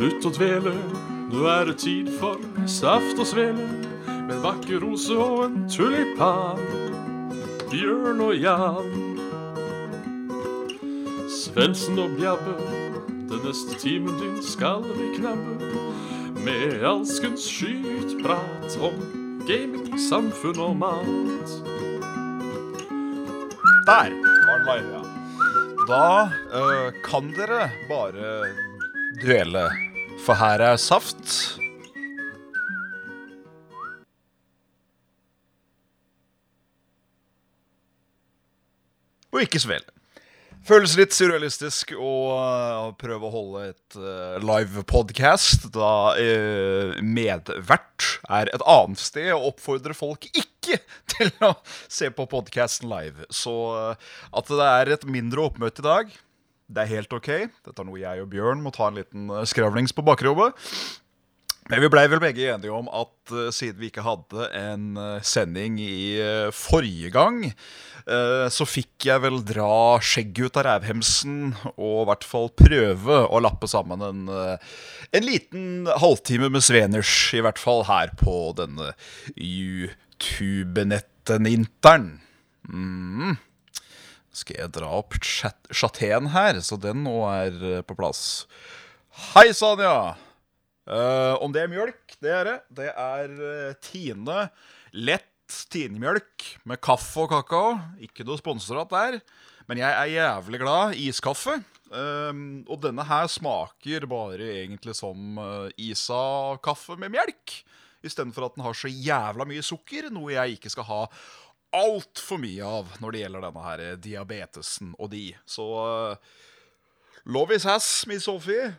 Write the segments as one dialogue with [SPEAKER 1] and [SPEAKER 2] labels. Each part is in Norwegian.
[SPEAKER 1] Slutt å dvele, nå er det tid for saft og svele. Med en vakker rose og en tulipan. Bjørn og Jan. Svendsen og Bjabbe, den neste timen din skal vi knabbe. Med alskens skytprat om gaming, samfunn og mat.
[SPEAKER 2] Der var den live, ja. Da øh, kan dere bare duelle, for her er saft. Og ikke svele. Føles litt surrealistisk å prøve å holde et øh, live podcast da øh, medvert er et annet sted og oppfordrer folk ikke til å se på podcasten live. Så øh, at det er et mindre oppmøte i dag, det er helt ok. Dette er noe jeg og Bjørn må ta en liten øh, skravlings på bakrommet. Men vi blei vel begge enige om at uh, siden vi ikke hadde en uh, sending i uh, forrige gang, så fikk jeg vel dra skjegget ut av rævhemsen og i hvert fall prøve å lappe sammen en, en liten halvtime med Sveners, i hvert fall her på denne YouTube-netten-interen. Mm. Skal jeg dra opp chat chateen her, så den nå er på plass. Hei, Sanja! Uh, om det er mjølk, det er det. Det er uh, Tine lett Tine-mjølk med kaffe og kakao. Ikke noe sponsorat der. Men jeg er jævlig glad i iskaffe. Um, og denne her smaker bare egentlig som uh, Isa-kaffe med melk. Istedenfor at den har så jævla mye sukker, noe jeg ikke skal ha altfor mye av når det gjelder denne her diabetesen og de. Så love is ass, Miss Sophie.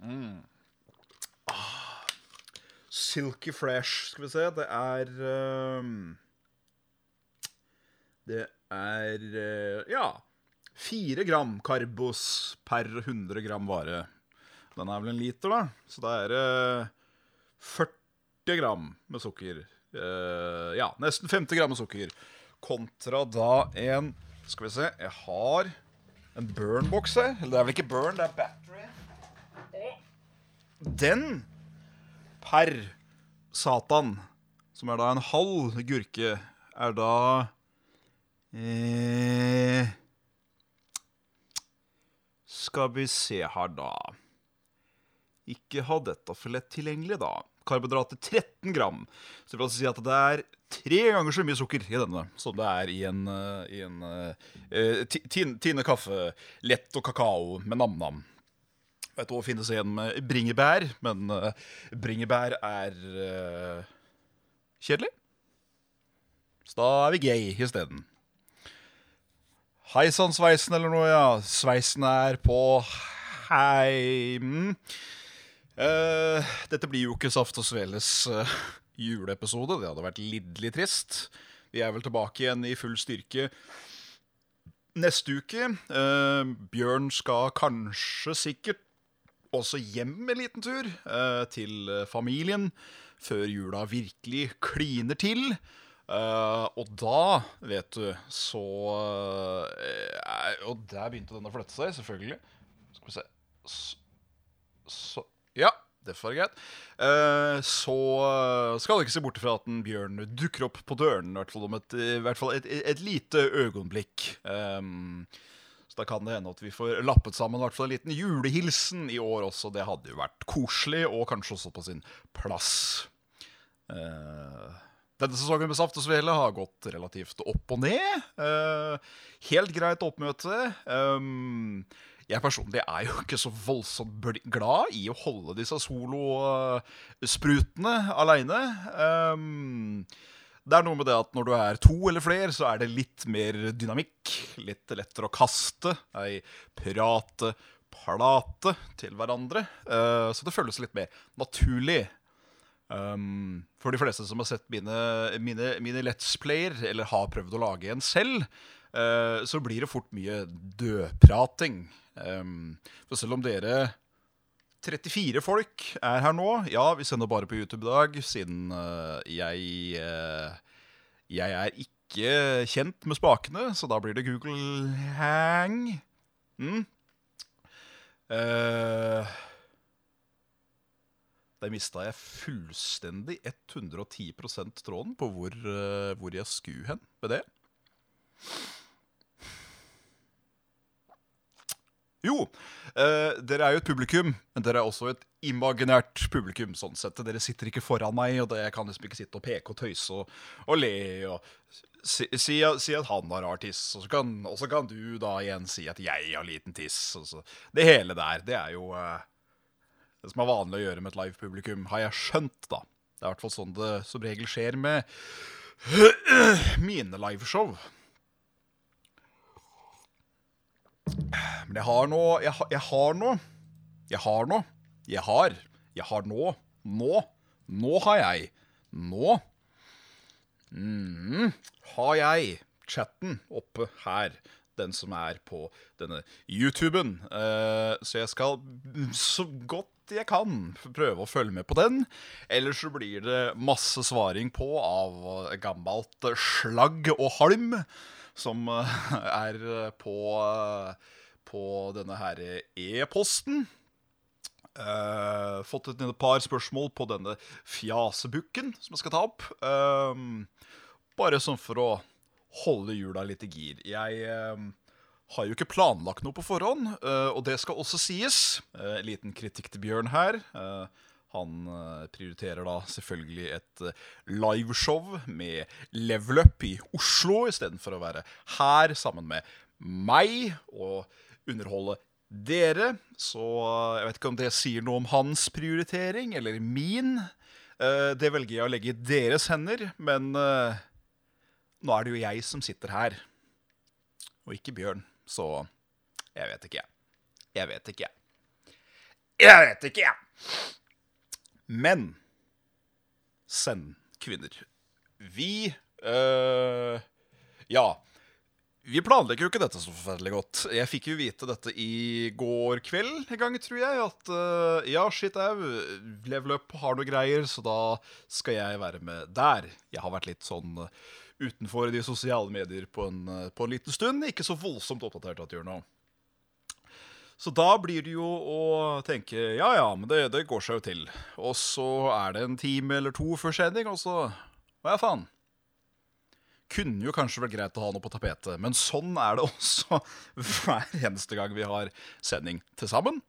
[SPEAKER 2] Mm. Ah. Silky fresh, skal vi se. Det er um, Det er uh, ja fire gram karbos per 100 gram vare. Den er vel en liter, da. Så da er det uh, 40 gram med sukker. Uh, ja, nesten 50 gram sukker. Kontra da en Skal vi se, jeg har en burn-boks her. Eller det er vel ikke burn, det er battery. Den per satan, som er da en halv gurke, er da eh, Skal vi se her, da. Ikke ha dette for lett tilgjengelig, da. Karbohydrater 13 gram. Så det vil altså si at det er tre ganger så mye sukker i denne som det er i en, i en uh, Tine kaffe, lett og kakao med nam-nam. Vet du hva finnes igjen med bringebær, men uh, bringebær er uh, kjedelig. Så da er vi gay isteden. Hei sann, sveisen eller noe, ja. Sveisen er på heim. Uh, dette blir jo ikke Saft og Sveles uh, juleepisode. Det hadde vært lidderlig trist. Vi er vel tilbake igjen i full styrke neste uke. Uh, Bjørn skal kanskje sikkert også hjem en liten tur til familien før jula virkelig kliner til. og da, vet du, så Og der begynte den å flytte seg, selvfølgelig. Skal vi se så, så var greit. Uh, så skal du ikke se bort fra at en bjørn dukker opp på døren, i hvert fall om et, hvert fall et, et, lite øyeblikk. Um, så da kan det hende at vi får lappet sammen hvert fall en liten julehilsen i år også. Det hadde jo vært koselig, og kanskje også på sin plass. Uh, denne sesongen med Saft og Svele har gått relativt opp og ned. Uh, helt greit oppmøte. Um, jeg personlig er jo ikke så voldsomt glad i å holde disse solosprutene aleine. Um, det er noe med det at når du er to eller flere, så er det litt mer dynamikk. Litt lettere å kaste. Ei prate plate til hverandre. Uh, så det føles litt mer naturlig. Um, for de fleste som har sett mine, mine, mine Let's Player, eller har prøvd å lage en selv, så blir det fort mye dødprating. Um, for selv om dere 34 folk er her nå Ja, vi sender bare på YouTube i dag, siden uh, jeg Jeg er ikke kjent med spakene, så da blir det Google Hang. Mm. Uh, der mista jeg fullstendig 110% tråden på hvor, eh, hvor jeg skulle hen med det. Jo, eh, dere er jo et publikum, men dere er også et imaginært publikum. sånn sett. Dere sitter ikke foran meg, og det, jeg kan liksom ikke sitte og peke og tøyse og, og le og si, si, si at han har rar tiss, og så, kan, du da igjen si at jeg har liten tiss. Det hele der, det er jo eh, det som er vanlig å gjøre med et live-publikum, har jeg skjønt, da. Det er i hvert fall sånn det som regel skjer med mine liveshow. Men jeg har nå Jeg, har- jeg har nå Jeg har nå Jeg har. Jeg har nå. Nå. Nå har jeg. Nå. Mm, Har jeg chatten oppe her Den som er på denne YouTuben. Eh, Så jeg skal så godt jeg kan prøve å følge med på den. Ellers så blir det masse svaring på av gammelt slagg og halm som eh, er på, eh, på denne her e-posten. Uh, fått et, par spørsmål på denne fjasebukken som jeg skal ta opp. Uh, bare sånn for å holde hjula litt i gir. Jeg uh, har jo ikke planlagt noe på forhånd, og det skal også sies. En liten kritikk til Bjørn her. Han prioriterer da selvfølgelig et liveshow med Level Up i Oslo istedenfor å være her sammen med meg og underholde dere. Så eh, jeg vet ikke om det sier noe om hans prioritering eller min. Eh, Det velger jeg å legge i deres hender, men eh, nå er det jo jeg som sitter her, og ikke Bjørn. Så jeg vet ikke, jeg. Jeg vet ikke, jeg. Jeg vet ikke, jeg. Men send kvinner. Vi øh, Ja. Vi planlegger jo ikke dette så forferdelig godt. Jeg fikk jo vite dette i går kveld en gang, tror jeg. At uh, ja, shit au, Level Up har noe greier, så da skal jeg være med der. Jeg har vært litt sånn uh, utenfor de sosiale medier på en, uh, på en liten stund. Ikke så voldsomt oppdatert at jeg gjør nå. Så da blir det jo å tenke ja ja, men det, det går seg jo til. Og så er det en time eller to før sending, og så Hva faen? Kunne jo kanskje vært greit å ha noe på tapetet, men sånn er det også hver eneste gang vi har sending til sammen.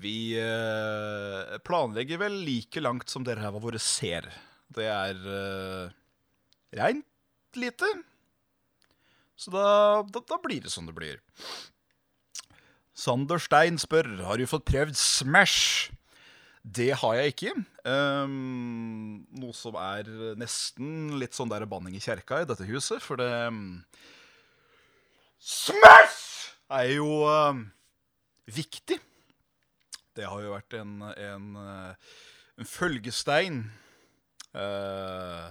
[SPEAKER 2] Vi eh, planlegger vel like langt som dere her ræva våre ser. Det er eh, reint lite. Så da, da, da blir det som det blir. Sander Stein spør Har du fått prøvd Smash. Det har jeg ikke. Um, noe som er nesten litt sånn der banning i kjerka i dette huset, for det um, Smash er jo um, viktig. Det har jo vært en, en, eh, en følgestein uh,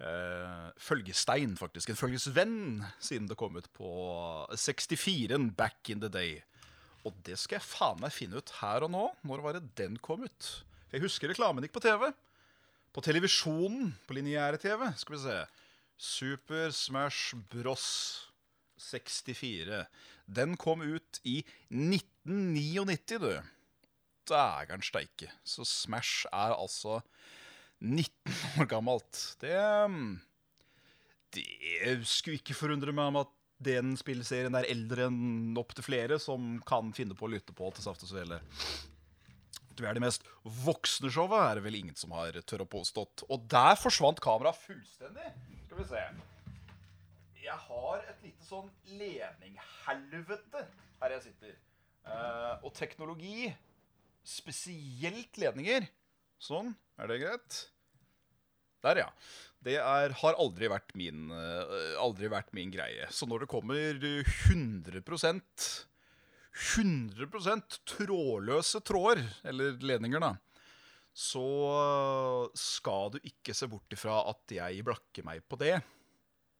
[SPEAKER 2] uh, Følgestein, faktisk. En følgesvenn, siden det kom ut på 64-en back in the day. Og det skal jeg faen meg finne ut her og nå. Når var det den kom ut? Jeg husker reklamen gikk på TV. På televisjonen, på lineære-TV. Skal vi se. Super Smash Bros. 64. Den kom ut i 1999, du. Dægeren steike. Så Smash er altså 19 år gammelt. Det mm, Det skulle ikke forundre meg om at den spillserien er eldre enn opptil flere som kan finne på å lytte på til Saft og Svele. Du er det mest voksne showet, er det vel ingen som har tør å påstått. Og der forsvant kameraet fullstendig. Skal vi se. Jeg har et lite sånn ledninghelvete her jeg sitter. Uh, og teknologi, spesielt ledninger Sånn, er det greit? Der, ja. Det er, har aldri vært, min, eh, aldri vært min greie. Så når det kommer 100% 100% trådløse tråder, eller ledninger, da, så skal du ikke se bort ifra at jeg blakker meg på det.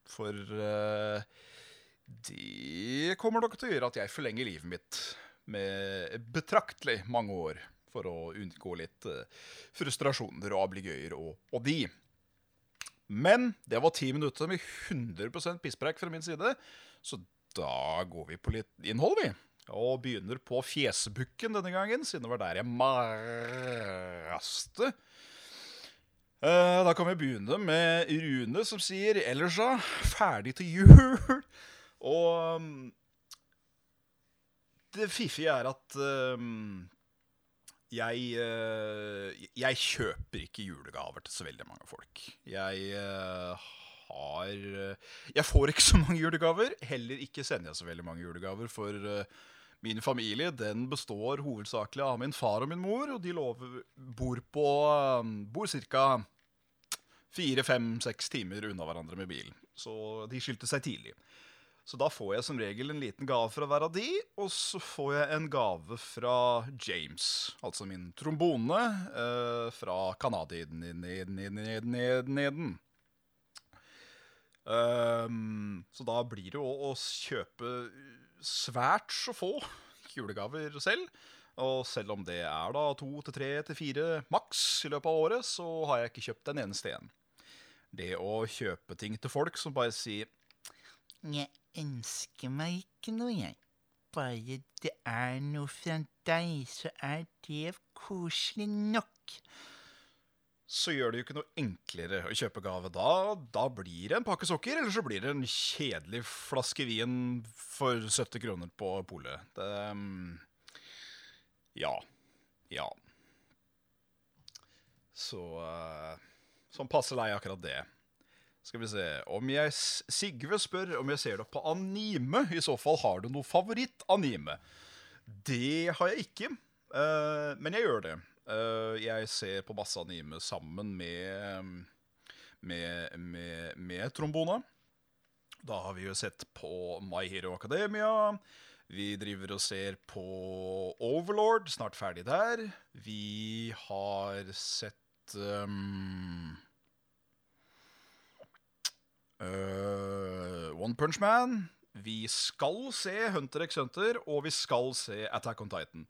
[SPEAKER 2] For uh, det kommer nok til å gjøre at jeg forlenger livet mitt med betraktelig mange år. For å unngå litt uh, frustrasjoner og abligøyer og, og de. Men det var ti minutter med 100% pisspreik fra min side, så da går vi på litt innhold, vi. Og begynner på fjesbukken denne gangen, siden det var der jeg maste. Eh, da kan vi begynne med Rune, som sier 'Ellers, da? Ferdig til jul'. Og um, det fiffige er at um, jeg, uh, jeg kjøper ikke julegaver til så veldig mange folk. Jeg uh, har uh, Jeg får ikke så mange julegaver. Heller ikke sender jeg så veldig mange julegaver. For min familie den består hovedsakelig av min far og min mor, og de lover, bor på Bor ca. fire, fem, seks timer unna hverandre med bil. Så de skilte seg tidlig. Så da får jeg som regel en liten gave fra hver av de, og så får jeg en gave fra James. Altså min trombone eh, fra Canadien. Um, så da blir det jo å kjøpe svært så få julegaver selv. Og selv om det er da to til tre til fire maks i løpet av året, så har jeg ikke kjøpt en eneste en. Det å kjøpe ting til folk som bare sier
[SPEAKER 3] Jeg ønsker meg ikke noe, jeg. Bare det er noe fra deg, så er det koselig nok.
[SPEAKER 2] Så gjør det jo ikke noe enklere å kjøpe gave da. Da blir det en pakke sokker, eller så blir det en kjedelig flaske vin for 70 kroner på polet. Det um, Ja. Ja. Så uh, Sånn passe lei akkurat det. Skal vi se Om jeg Sigve spør om jeg ser deg på anime. I så fall har du noe favoritt-anime. Det har jeg ikke, uh, men jeg gjør det. Uh, jeg ser på masse anime sammen med, med, med, med trombone. Da har vi jo sett på My Hero Academia. Vi driver og ser på Overlord, snart ferdig der. Vi har sett um, uh, One Punch Man. Vi skal se Hunter x Hunter, og vi skal se Attack on Titan.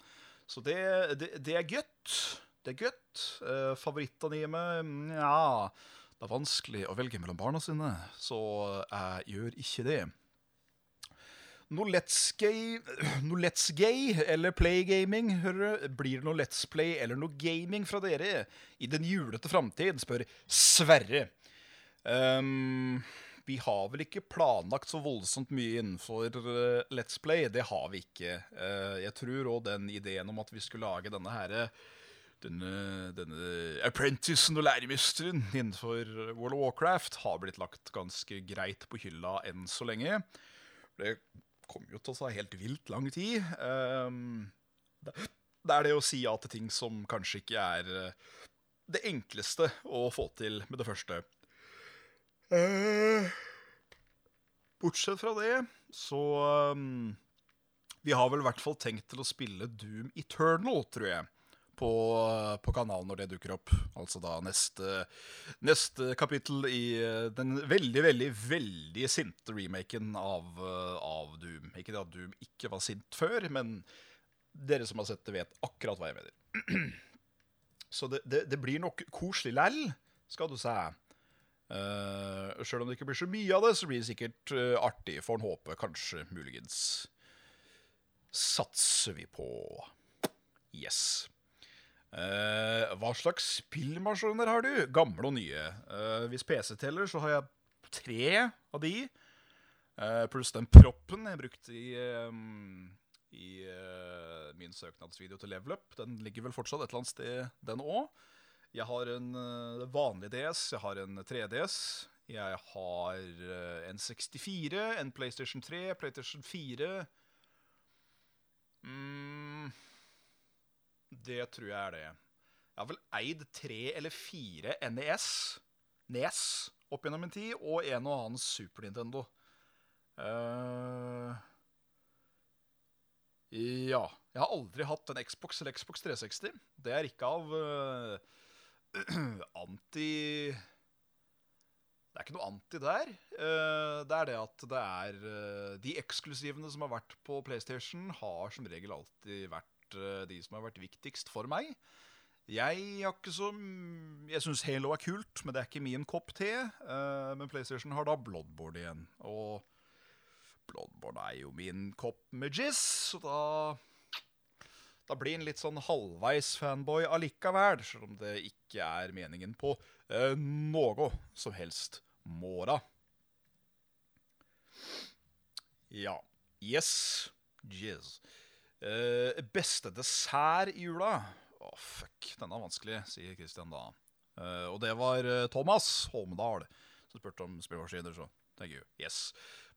[SPEAKER 2] Så det, det, det er godt. Det er godt. Uh, Favorittanime Nja Det er vanskelig å velge mellom barna sine, så jeg gjør ikke det. Noe Let's Gay, noe let's gay eller Playgaming, hører du? Blir det noe Let's Play eller noe gaming fra dere i den julete framtid, spør Sverre. Um, vi har vel ikke planlagt så voldsomt mye innenfor uh, Let's Play. Det har vi ikke. Uh, jeg tror òg den ideen om at vi skulle lage denne herre denne, denne apprenticen og læremesteren innenfor World of Warcraft har blitt lagt ganske greit på hylla enn så lenge. Det kommer jo til å ta helt vilt lang tid. Um, det, er det å si ja til ting som kanskje ikke er uh, det enkleste å få til med det første. Uh, bortsett fra det, så um, Vi har vel i hvert fall tenkt til å spille Doom Eternal, tror jeg. På, på kanalen når det dukker opp. Altså da neste, neste kapittel i den veldig, veldig, veldig sinte remaken av, av Doom. Ikke det at Doom ikke var sint før, men dere som har sett det, vet akkurat hva jeg mener. Så det, det, det blir nok koselig læll, skal du si. Uh, Sjøl om det ikke blir så mye av det, så blir det sikkert uh, artig, får en håpe. Kanskje, muligens. Satser vi på. Yes. Uh, hva slags spillmaskiner har du? Gamle og nye. hvis PC teller, så har jeg tre av de. pluss den proppen jeg brukte i, i min søknadsvideo til Level Up. Den ligger vel fortsatt et eller annet sted, den òg. Jeg har en vanlig DS, jeg har en 3DS, jeg har en 64, en PlayStation 3, PlayStation 4 mm, Det tror jeg er det. Jeg har vel eid tre eller fire NES, NES opp gjennom en tid, og en og annen Super Nintendo. Uh, ja. Jeg har aldri hatt en Xbox eller Xbox 360. Det er ikke av uh, anti Det er ikke noe anti der. Det er det at det er De eksklusivene som har vært på PlayStation, har som regel alltid vært de som har vært viktigst for meg. Jeg har ikke så Jeg syns Halo er kult, men det er ikke min kopp te. Men PlayStation har da Bloodboard igjen. Og Bloodborne er jo min kopp med jizz, så da Da blir en litt sånn halvveis fanboy allikevel, selv om det ikke er meningen på eh, noe som helst måra. Ja. Yes. Jizz. Eh, beste dessert i jula? Å, fuck. Den er vanskelig, sier Christian da. Eh, og det var eh, Thomas Holmedal som spurte om spillmaskiner, så thank you. Yes.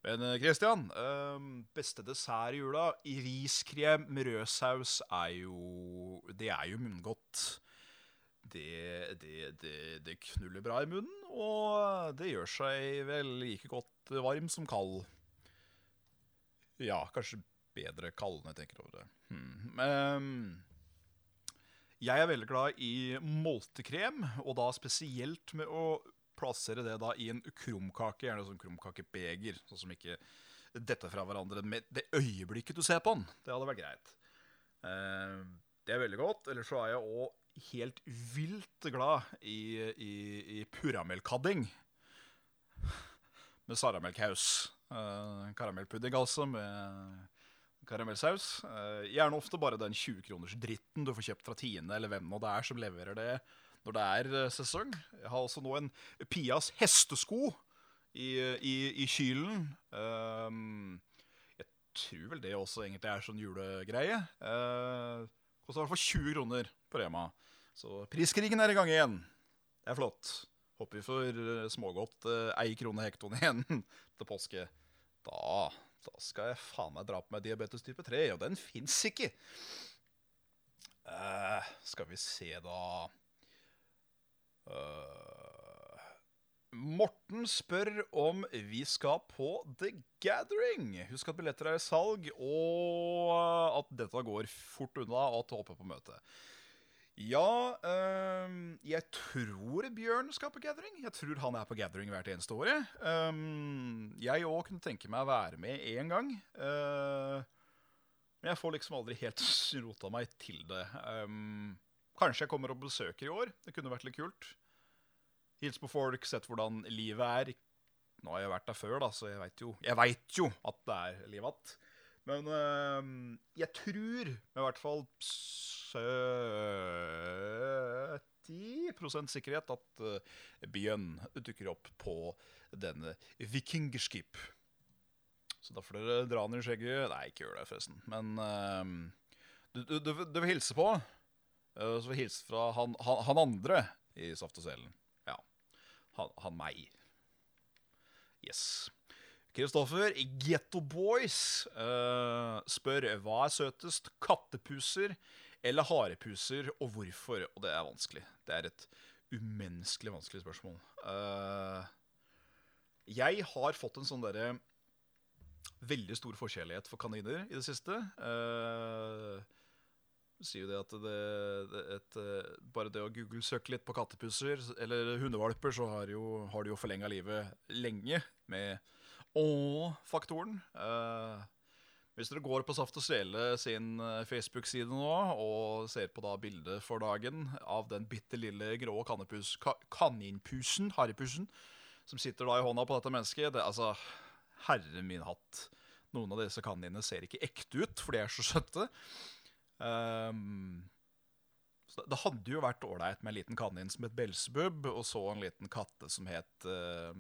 [SPEAKER 2] Men eh, Christian, eh, beste dessert i jula? Riskrem med rødsaus er jo Det er jo munngodt. Det, det, det, det knuller bra i munnen, og det gjør seg vel like godt varm som kald. Ja, kanskje bedre kald når jeg tenker over det. Hmm. Um, jeg er veldig glad i moltekrem, og da spesielt med å plassere det da i en krumkake, gjerne sånn krumkakebeger, sånn som ikke detter fra hverandre med det øyeblikket du ser på den. Det hadde vært greit. Ehm, det er veldig godt. Ellers så er jeg òg helt vilt glad i, i, i purramelkadding. Med saramelkhaus. Uh, karamellpudding, altså, med karamellsaus. Uh, gjerne ofte bare den 20 kroners dritten du får kjøpt fra Tine eller hvem nå det er som leverer det når det er uh, sesong. Jeg har også nå en Pias hestesko i, i, i kylen. Um, jeg tror vel det også egentlig er sånn julegreie. Uh, Koster i hvert fall 20 kroner på Rema. Så priskrigen er i gang igjen. Det er flott. Håper vi får smågodt ei krone hekton igjen til påske. Da, da skal jeg faen meg dra på meg diabetes type 3, og den fins ikke. Uh, skal vi se, da Morten spør om vi skal på The Gathering. Husk at billetter er i salg, og at dette går fort unna, og at du håper på møtet. Ja, um, jeg tror Bjørn skal på Gathering. Jeg tror han er på Gathering hvert eneste år. Um, jeg òg kunne tenke meg å være med én gang. Uh, men jeg får liksom aldri helt rota meg til det. Um, kanskje jeg kommer og besøker i år. Det kunne vært litt kult. Hils på folk, sett hvordan livet er. Nå har jeg vært der før, da, så jeg veit jo, jo, at det er liv igjen. Men øh, jeg tror med i hvert fall 70 sikkerhet at uh, Bjørn dukker opp på denne Vikingskip. Så da får dere dra ned i skjegget. Nei, ikke gjør det, forresten. Men øh, du, du, du, du, vil hilse på. Uh, så vi hilse fra han, han, han, andre i Saft og Selen. Ja. Han, han meg. Yes. Kristoffer, Getto Boys, uh, spør hva er søtest, kattepuser eller harepuser, og hvorfor? Og det er vanskelig. Det er et umenneskelig vanskelig spørsmål. Uh, jeg har fått en sånn derre veldig stor forskjellighet for kaniner i det siste. Uh, sier jo det at det, det et, bare det å google-søke litt på kattepuser eller hundevalper, så har, jo, har du jo forlenga livet lenge med å-faktoren. Uh, hvis dere går på Saft og Svele sin eh, Facebook-side nå og ser på da bildet for dagen av den bitte lille grå kannepus, ka, kaninpusen, harrypusen, som sitter da i hånda på dette mennesket det, Altså, herre min hatt. Noen av disse kaninene ser ikke ekte ut, for de er så søte. Um, det hadde jo vært ålreit med en liten kanin som het Belsebub, og så en liten katte som het uh,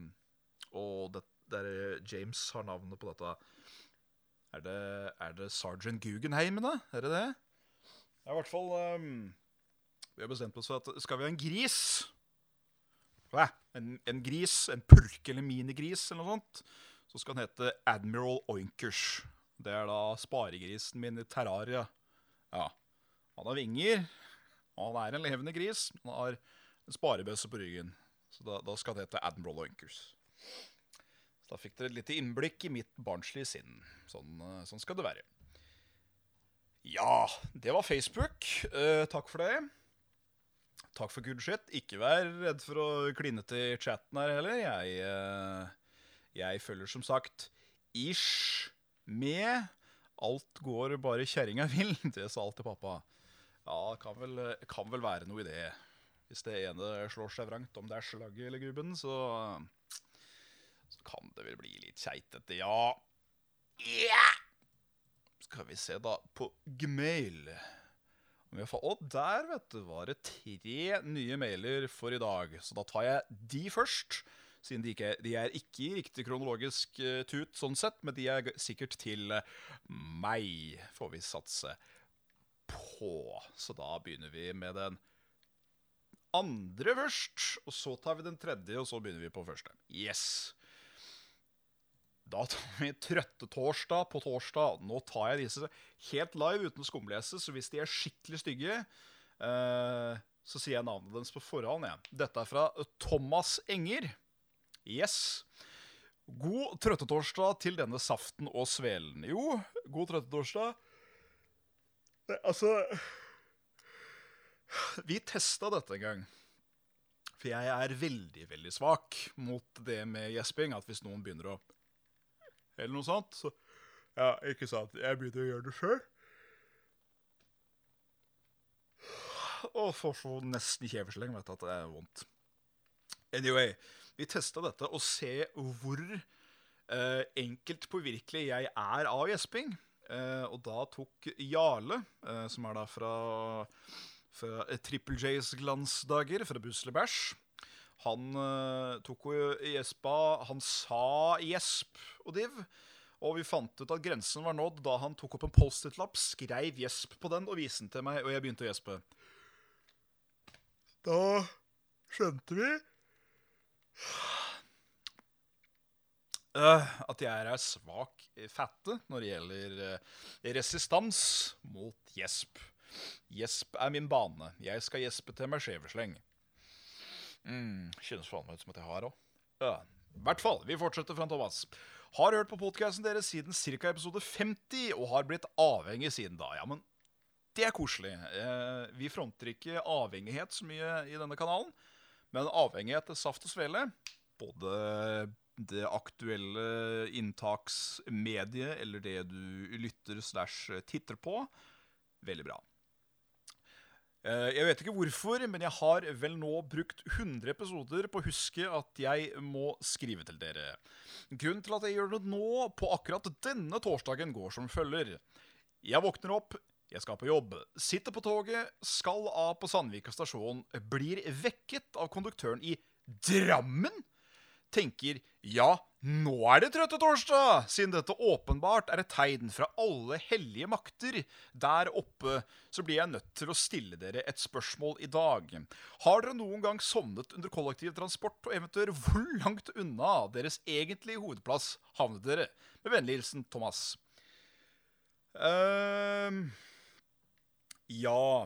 [SPEAKER 2] Og det der James har navnet på dette. Er det, er det Sergeant Guggenheim, da? Er det det? Det i hvert fall um, Vi har bestemt oss for at skal vi ha en gris Hva? En, en gris, en purke eller minigris eller noe sånt, så skal den hete Admiral Oinkers. Det er da sparegrisen min i Terraria. Ja. Han har vinger, han er en levende gris. Han har en sparebøsse på ryggen. Så da, da skal det hete Admiral Oinkers. Så da fikk dere et lite innblikk i mitt barnslige sinn. Sånn, eh, sånn, skal det være. Ja, det var Facebook. Eh, takk for det. Takk for good shit. Ikke vær redd for å kline til chatten her heller. Jeg, eh, jeg følger som sagt ish med. Alt går bare kjerringa vil. Det sa alltid pappa. Ja, kan vel, kan vel være noe i det. Hvis det ene slår seg vrangt om det er slagget eller gubben, så så kan det vel bli litt keitete, ja. Ja! Skal vi se, da, på Gmail. Og der, vet du, var det tre nye mailer for i dag. Så da tar jeg de først. Siden de, ikke, de er ikke i riktig kronologisk eh, tut, sånn sett, men de er sikkert til eh, meg, får vi satse på. Så da begynner vi med den andre først. Og så tar vi den tredje, og så begynner vi på første. Yes. Da tar vi Trøttetorsdag på torsdag. Nå tar jeg disse helt live uten skumlese, så hvis de er skikkelig stygge, eh, så sier jeg navnet deres på forhånd. Ja. Dette er fra Thomas Enger. Yes. God trøttetorsdag til denne saften og svelen. Jo, god trøttetorsdag. Altså Vi testa dette en gang. For jeg er veldig, veldig svak mot det med gjesping. At hvis noen begynner å Eller noe sånt, så Ja, ikke sant. Jeg begynner å gjøre det sjøl. Og får så nesten kjeversleng, vet du, at det er vondt. Anyway, vi testa dette og se hvor eh, enkelt påvirkelig jeg er av gjesping. Eh, og da tok Jarle, eh, som er da fra, fra Triple J's glansdager, fra Busle Bæsj Han eh, tok jo gjespa Han sa gjesp og div. Og vi fant ut at grensen var nådd da han tok opp en Post-It-lapp, skrev gjesp på den og viste den til meg, og jeg begynte å gjespe. Da skjønte vi at jeg er svak i fette når det gjelder øh, resistans mot gjesp. Gjesp er min bane. Jeg skal gjespe til meg skjevesleng. Mm, kjennes faen meg ut som at jeg har òg. I I hvert fall, vi fortsetter fra Thomas. Har hørt på podkasten deres siden ca. episode 50 og har blitt avhengig siden da. Ja, men det er koselig. Uh, vi fronter ikke avhengighet så mye i denne kanalen, men avhengighet til saft og svele. Både det aktuelle inntaksmediet eller det du lytter slash titter på. Veldig bra. Eh, Jeg vet ikke hvorfor, men jeg har vel nå brukt 100 episoder på å huske at jeg må skrive til dere. Grunnen til at jeg gjør det nå, på akkurat denne torsdagen, går som følger. Jeg våkner opp, jeg skal på jobb, sitter på toget, skal av på Sandvika stasjon, blir vekket av konduktøren i Drammen. Tenker ja, nå er det trøtte torsdag, siden dette åpenbart er et tegn fra alle hellige makter. Der oppe så blir jeg nødt til å stille dere et spørsmål i dag. Har dere noen gang sovnet under kollektivtransport, og eventuelt hvor langt unna deres egentlige hovedplass havnet dere? Med vennlig hilsen Thomas. Ehm, ja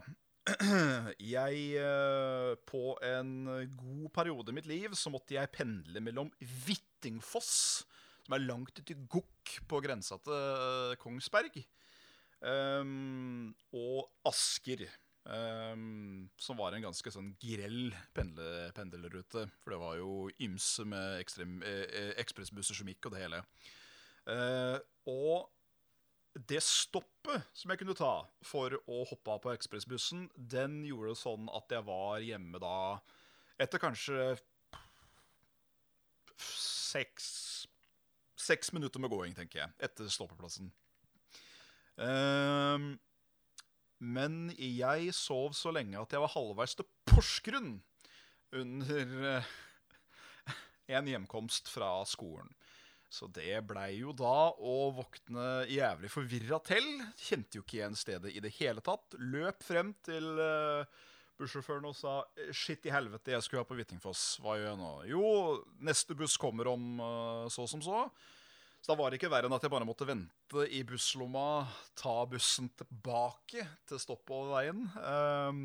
[SPEAKER 2] Jeg eh, På en god periode i mitt liv så måtte jeg pendle mellom Hvittingfoss, som er langt uti Gokk på grensa til eh, Kongsberg, ehm, og Asker. Um, som var en ganske sånn grell pendle, pendlerrute. For det var jo ymse med ekstrem- eh, eh, ekspressbusser som gikk, og det hele. Uh, og det stoppet som jeg kunne ta for å hoppe av på ekspressbussen, den gjorde det sånn at jeg var hjemme da etter kanskje seks Seks minutter med gåing, tenker jeg, etter stoppeplassen. Um, men jeg sov så lenge at jeg var halvveis til Porsgrunn under uh, en hjemkomst fra skolen. Så det blei jo da å våkne jævlig forvirra til. Kjente jo ikke igjen stedet i det hele tatt. Løp frem til uh, bussjåføren og sa Shit i helvete, jeg skulle ha på Hvittingfoss. Hva gjør jeg nå? Jo, neste buss kommer om eh, så som så. Så da var det ikke verre enn at jeg bare måtte vente i busslomma, ta bussen tilbake til stoppet over veien. Um,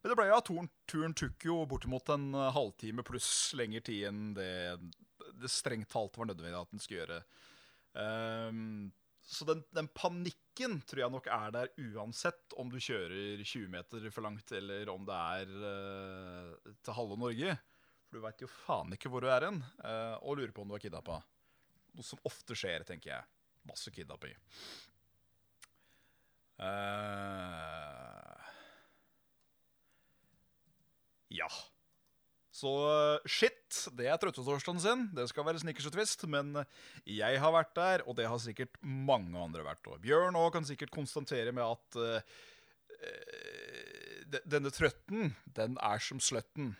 [SPEAKER 2] men det ble jo, turen, turen tok jo bortimot en eh, halvtime pluss lengre tid enn det det strengt talt var nødvendig at den skulle gjøre. Um, så den, den panikken tror jeg nok er der uansett om du kjører 20 meter for langt, eller om det er uh, til halve Norge. For du veit jo faen ikke hvor du er hen, uh, og lurer på om du er kidnappa. Noe som ofte skjer, tenker jeg. Masse kidnapping. Uh, ja. Så eh, shit, det er trøttetorsdagen sin. Det skal være snickers og twist. Men jeg har vært der, og det har sikkert mange andre vært. Og Bjørn òg kan sikkert konstatere med at eh, denne trøtten, den er som sløtten.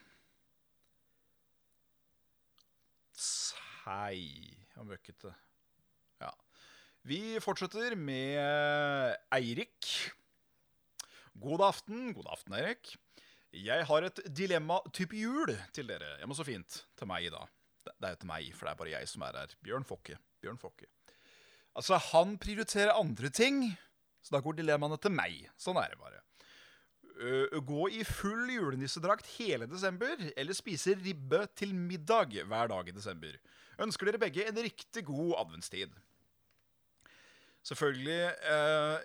[SPEAKER 2] Sei og møkkete. Ja. Vi fortsetter med Eirik. God aften. God aften, Eirik. Jeg har et dilemma type jul til dere. Ja, men så fint. Til meg, da. Det er jo til meg, for det er bare jeg som er her. Bjørn Fokke. Bjørn Fokke. Altså, han prioriterer andre ting, så da går dilemmaene til meg. Sånn er det bare. Uh, gå i full julenissedrakt hele desember, eller spise ribbe til middag hver dag i desember. Ønsker dere begge en riktig god adventstid. Selvfølgelig uh,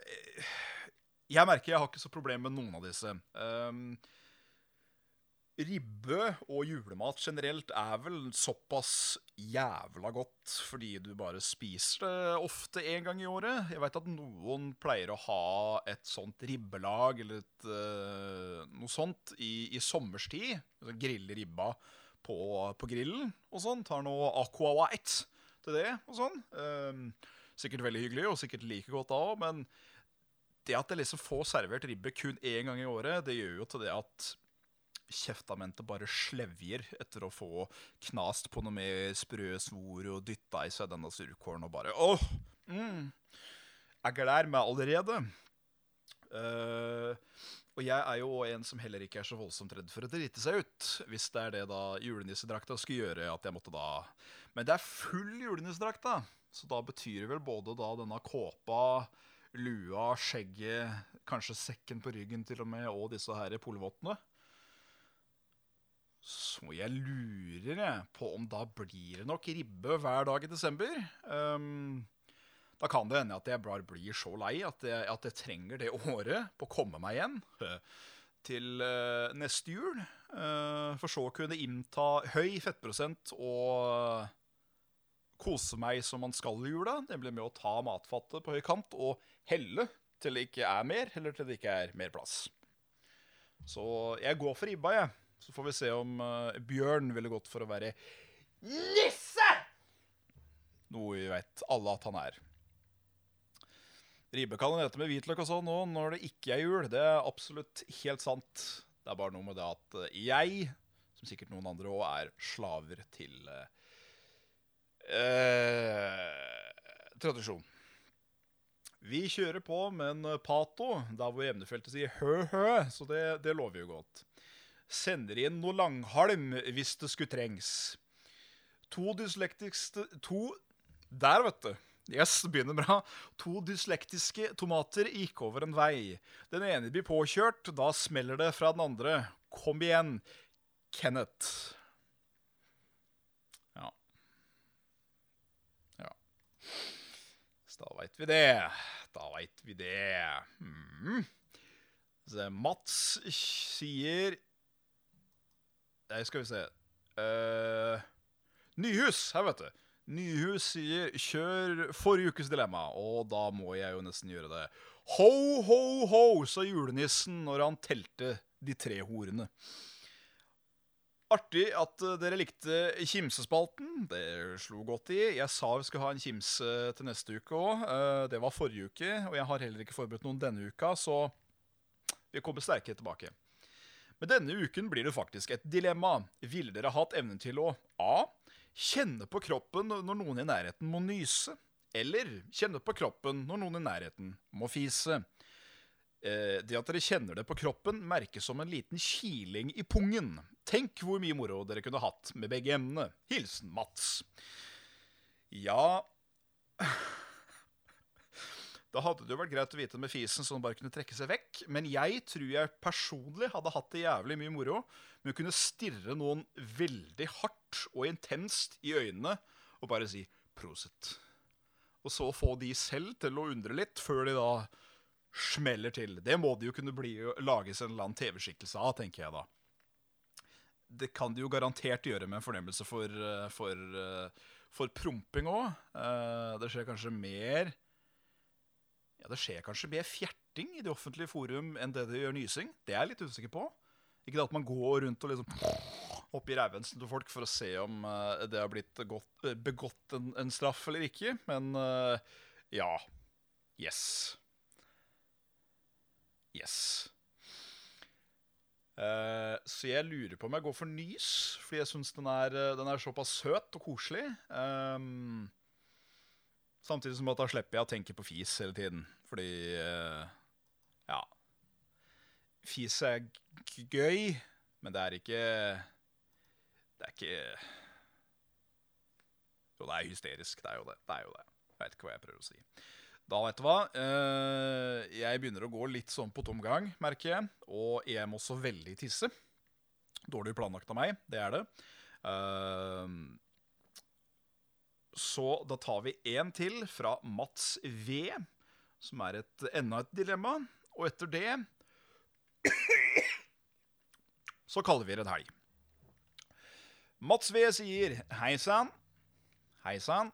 [SPEAKER 2] Jeg merker jeg har ikke så problem med noen av disse. Um, Ribbe og julemat generelt er vel såpass jævla godt fordi du bare spiser det ofte en gang i året. Jeg veit at noen pleier å ha et sånt ribbelag eller et, uh, noe sånt i, i sommerstid. Så grille ribba på, på grillen og sånn. Tar noe Aqua White til det og sånn. Um, sikkert veldig hyggelig og sikkert like godt da òg, men det at jeg liksom får servert ribbe kun én gang i året, det gjør jo til det at kjeftamentet bare slevjer etter å få knast på noe med sprø svor og dytta i seg denne surkålen og bare Åh! Mm, jeg gleder meg allerede. Uh, og jeg er jo en som heller ikke er så voldsomt redd for å drite seg ut. Hvis det er det da julenissedrakta skulle gjøre at jeg måtte da Men det er full julenissedrakt, da. Så da betyr det vel både da denne kåpa, lua, skjegget, kanskje sekken på ryggen til og med, og disse her polvottene. Så jeg lurer på om da blir det nok ribbe hver dag i desember. Um, da kan det hende at jeg bare blir så lei at jeg, at jeg trenger det året på å komme meg igjen til uh, neste jul. Uh, for så å kunne innta høy fettprosent og kose meg som man skal i jula. Nemlig med å ta matfattet på høy kant og helle til det ikke er mer, eller til det ikke er mer plass. Så jeg går for ribba, jeg. Så får vi se om uh, Bjørn ville gått for å være nisse! Noe vi vet alle at han er. Ribbe kan en ete med hvitløk og sånn òg når det ikke er jul. Det er absolutt helt sant. Det er bare noe med det at eh, jeg, som sikkert noen andre òg, er slaver til eh, eh, tradisjon. Vi kjører på med en pato, der hvor emnefeltet sier hø-hø, så det, det lover jo godt. Sender inn noe langhalm hvis det skulle trengs. To dyslektiske To Der, vet du. Yes, begynner bra. To dyslektiske tomater gikk over en vei. Den ene blir påkjørt, da smeller det fra den andre. Kom igjen, Kenneth. Ja. Ja. Så da veit vi det. Da veit vi det. Mm. Mats sier Nei, skal vi se uh, Nyhus, her vet du. Nyhus sier 'kjør forrige ukes dilemma', og da må jeg jo nesten gjøre det. Ho, ho, ho, sa julenissen når han telte de tre horene. Artig at eh, dere likte kimsespalten. Det slo godt i. Jeg sa vi skulle ha en kimse til neste uke òg. Det var forrige uke, og jeg har heller ikke forberedt noen denne uka, så vi kommer sterkere tilbake. Men denne uken blir det faktisk et dilemma. Ville dere hatt evnen til å A. Kjenne på kroppen når noen i nærheten må nyse. Eller kjenne på kroppen når noen i nærheten må fise. Eh, det at dere kjenner det på kroppen, merkes som en liten kiling i pungen. Tenk hvor mye moro dere kunne hatt med begge emnene. Hilsen Mats. Ja Da hadde det jo vært greit å vite med fisen så den bare kunne trekke seg vekk. Men jeg tror jeg personlig hadde hatt det jævlig mye moro med å kunne stirre noen veldig hardt og intenst i øynene og bare si 'prosit'. Og så få de selv til å undre litt, før de da smeller til. Det må det jo kunne bli lages en eller annen TV-skikkelse av, tenker jeg da. Det kan de jo garantert gjøre med en fornemmelse for, eh, for, eh, for promping òg. Det skjer kanskje mer ja, Det skjer kanskje mer fjerting i det offentlige forum enn det det gjør nysing. Det er jeg litt usikker på. Ikke det at man går rundt og liksom oppi rævhensen til folk for å se om eh, det har blitt eh, begått en, en straff eller ikke. Men eh, ja. Yes. Yes. Uh, så jeg lurer på om jeg går for nys, fordi jeg syns den, den er såpass søt og koselig. Ehm, samtidig som at da slipper jeg å tenke på fis hele tiden. Fordi eh, ja. Fis er gøy, men det er ikke Det er ikke Jo, det er hysterisk. Det er jo det. det, er jo det. Jeg vet ikke hva jeg prøver å si. Da, vet du hva. eh, jeg begynner å gå litt sånn på tomgang, merker jeg. Og jeg må også veldig tisse. Dårlig planlagt av meg, det er det. Så da tar vi én til fra Mats V, som er et, enda et dilemma. Og etter det så kaller vi det en helg. Mats V sier hei sann. Hei sann.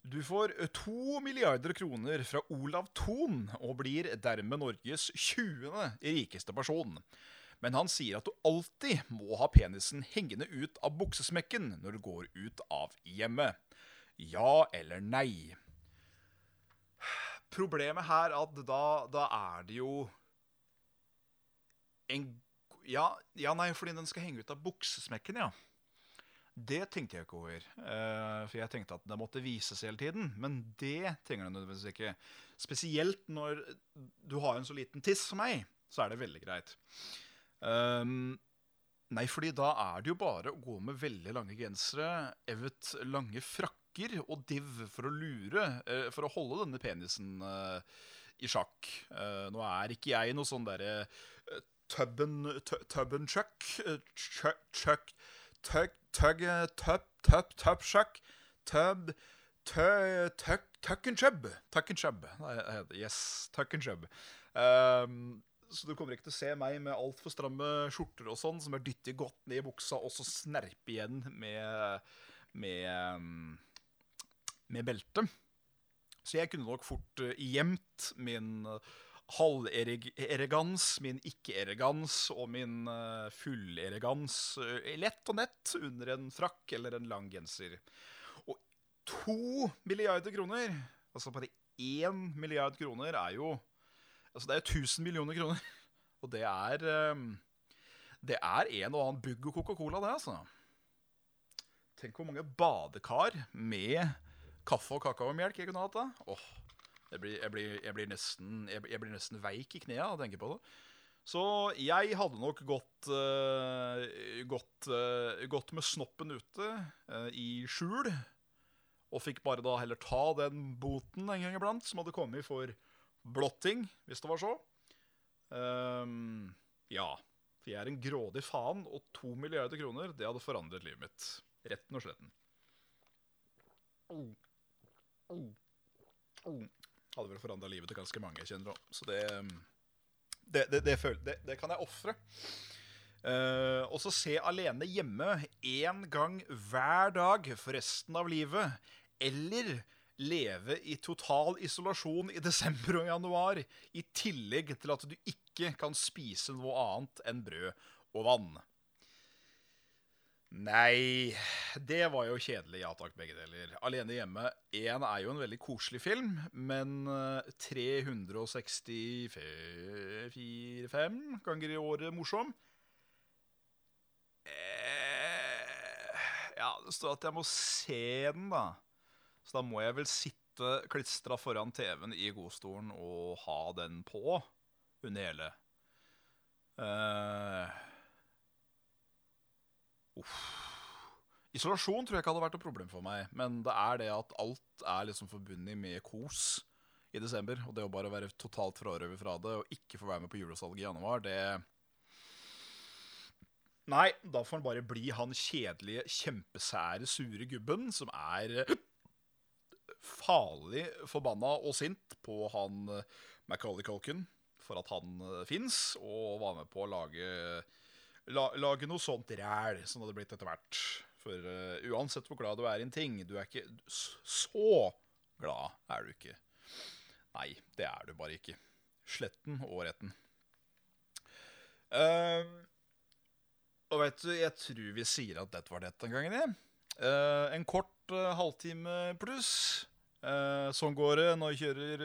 [SPEAKER 2] Du får to milliarder kroner fra Olav Thon og blir dermed Norges 20. rikeste person. Men han sier at du alltid må ha penisen hengende ut av buksesmekken når du går ut av hjemmet. Ja eller nei? Problemet her er at da, da er det jo en ja, ja, nei, fordi den skal henge ut av buksesmekken, ja. Det tenkte jeg ikke over. eh, for jeg tenkte at det måtte vises hele tiden. Men det trenger den nødvendigvis ikke. Spesielt når du har en så liten tiss som meg, så er det veldig greit. Um, nei, fordi da er det jo bare å gå med veldig lange gensere, evet lange frakker og div for å lure, eh, for å holde denne penisen eh, i sjakk. Eh, nå er ikke jeg noe sånn derre uh, tubben, tu- tubben chuck, chuck, chuck tug, tug, tub, tub, tub shuck, tub, tuck and chub. Tuck and chub. Yes, tuck and chub. Um, så du kommer ikke til å se meg med altfor stramme skjorter og sånn, som er dyttet godt ned i buksa, og så snerpe igjen med, med, um, med belte. Så jeg kunne nok fort uh, gjemt min uh, halveregans, min ikke-eregans og min uh, fulleregans lett og nett under en frakk eller en lang genser. Og to milliarder kroner, altså bare én milliard kroner, er jo Altså, det er jo 1000 millioner kroner. Og det er Det er en og annen bugg og Coca-Cola, det, altså. Tenk hvor mange badekar med kaffe og kakaomelk jeg kunne hatt da. Åh, jeg blir, jeg blir, jeg blir, nesten, jeg, blir nesten veik i knærne av å tenke på det. Så jeg hadde nok gått, uh, gått, uh, gått med snoppen ute uh, i skjul. Og fikk bare da heller ta den boten en gang iblant som hadde kommet for blotting, hvis det var så. Um, ja. For jeg er en grådig faen, og to milliarder kroner, det hadde forandret livet mitt. Retten og sletten. Hadde vel forandra livet til ganske mange jeg kjenner òg. Så det det, det, det, det, det kan jeg ofre. Uh, og så se alene hjemme én gang hver dag for resten av livet. Eller leve i total isolasjon i desember og januar. I tillegg til at du ikke kan spise noe annet enn brød og vann. Nei, det var jo kjedelig. Ja takk, begge deler. Alene hjemme 1 er jo en veldig koselig film, men eh, 364-5 ganger i året morsom eh, Ja, det står at jeg må se den, da. Så da må jeg vel sitte klistra foran TV-en i godstolen og ha den på under hele. Eh, Uff. Isolasjon tror jeg ikke hadde vært et problem for meg, men det er det at alt er liksom forbundet med kos i desember. Og det å bare være totalt frarøvet fra det og ikke få være med på julesalget i januar, det Nei, da får han bare bli han kjedelige, kjempesære, sure gubben som er farlig forbanna og sint på han Macauley Culkin for at han uh, fins, og var med på å lage la, lage noe sånt ræl som det hadde blitt etter hvert. For uh, uansett hvor glad du er i en ting, du er ikke så glad er du ikke. Nei, det er du bare ikke. Sletten og retten. Uh, Og vet du, jeg tror vi sier at dette var dette den gangen, jeg. Uh, en kort eh, halvtime pluss. Sånn går det når jeg kjører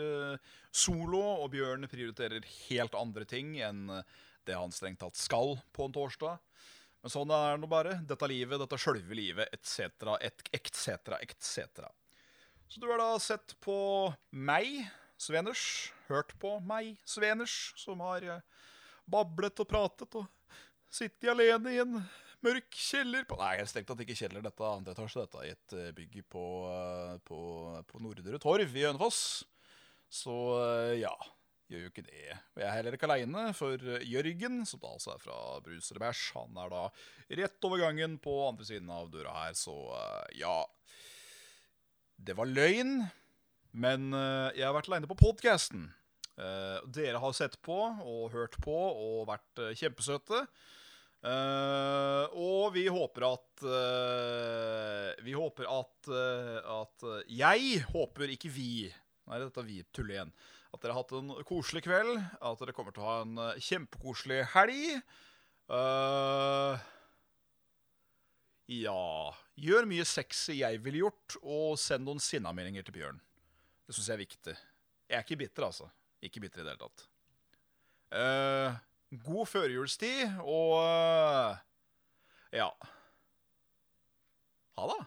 [SPEAKER 2] solo, og Bjørn prioriterer helt andre ting enn det han strengt tatt skal på en torsdag. Men sånn er det nå bare. Dette livet, dette sjølve livet, etc., etc., etc. Så du har da sett på meg, Sveners. Hørt på meg, Sveners, som har eh, bablet og pratet og sittet alene i en mørk kjeller på Nei, strengt tatt ikke kjeller, dette andre etasje. Dette i et eh, bygg på, eh, på, på Nordre Torv i Hønefoss. Så ja, gjør jo ikke det. Og jeg er heller ikke aleine, for eh, Jørgen, som da altså er fra Brus eller Bæsj, han er da rett over gangen på andre siden av døra her, så eh, ja. Det var løgn, men eh, jeg har vært aleine på podkasten. dere har sett på og hørt på og vært kjempesøte. Uh, og vi håper at uh, Vi håper at, uh, at Jeg håper ikke vi Nei, dette er vi tuller igjen. At dere har hatt en koselig kveld. At dere kommer til å ha en eh, kjempekoselig helg. Uh, ja Gjør mye sexy jeg ville gjort, og send noen sinnameldinger til Bjørn. Det syns jeg er viktig. Jeg er ikke bitter, altså. Ikke bitter i det hele tatt. Uh, god førjulstid, og uh, ja. Ha det.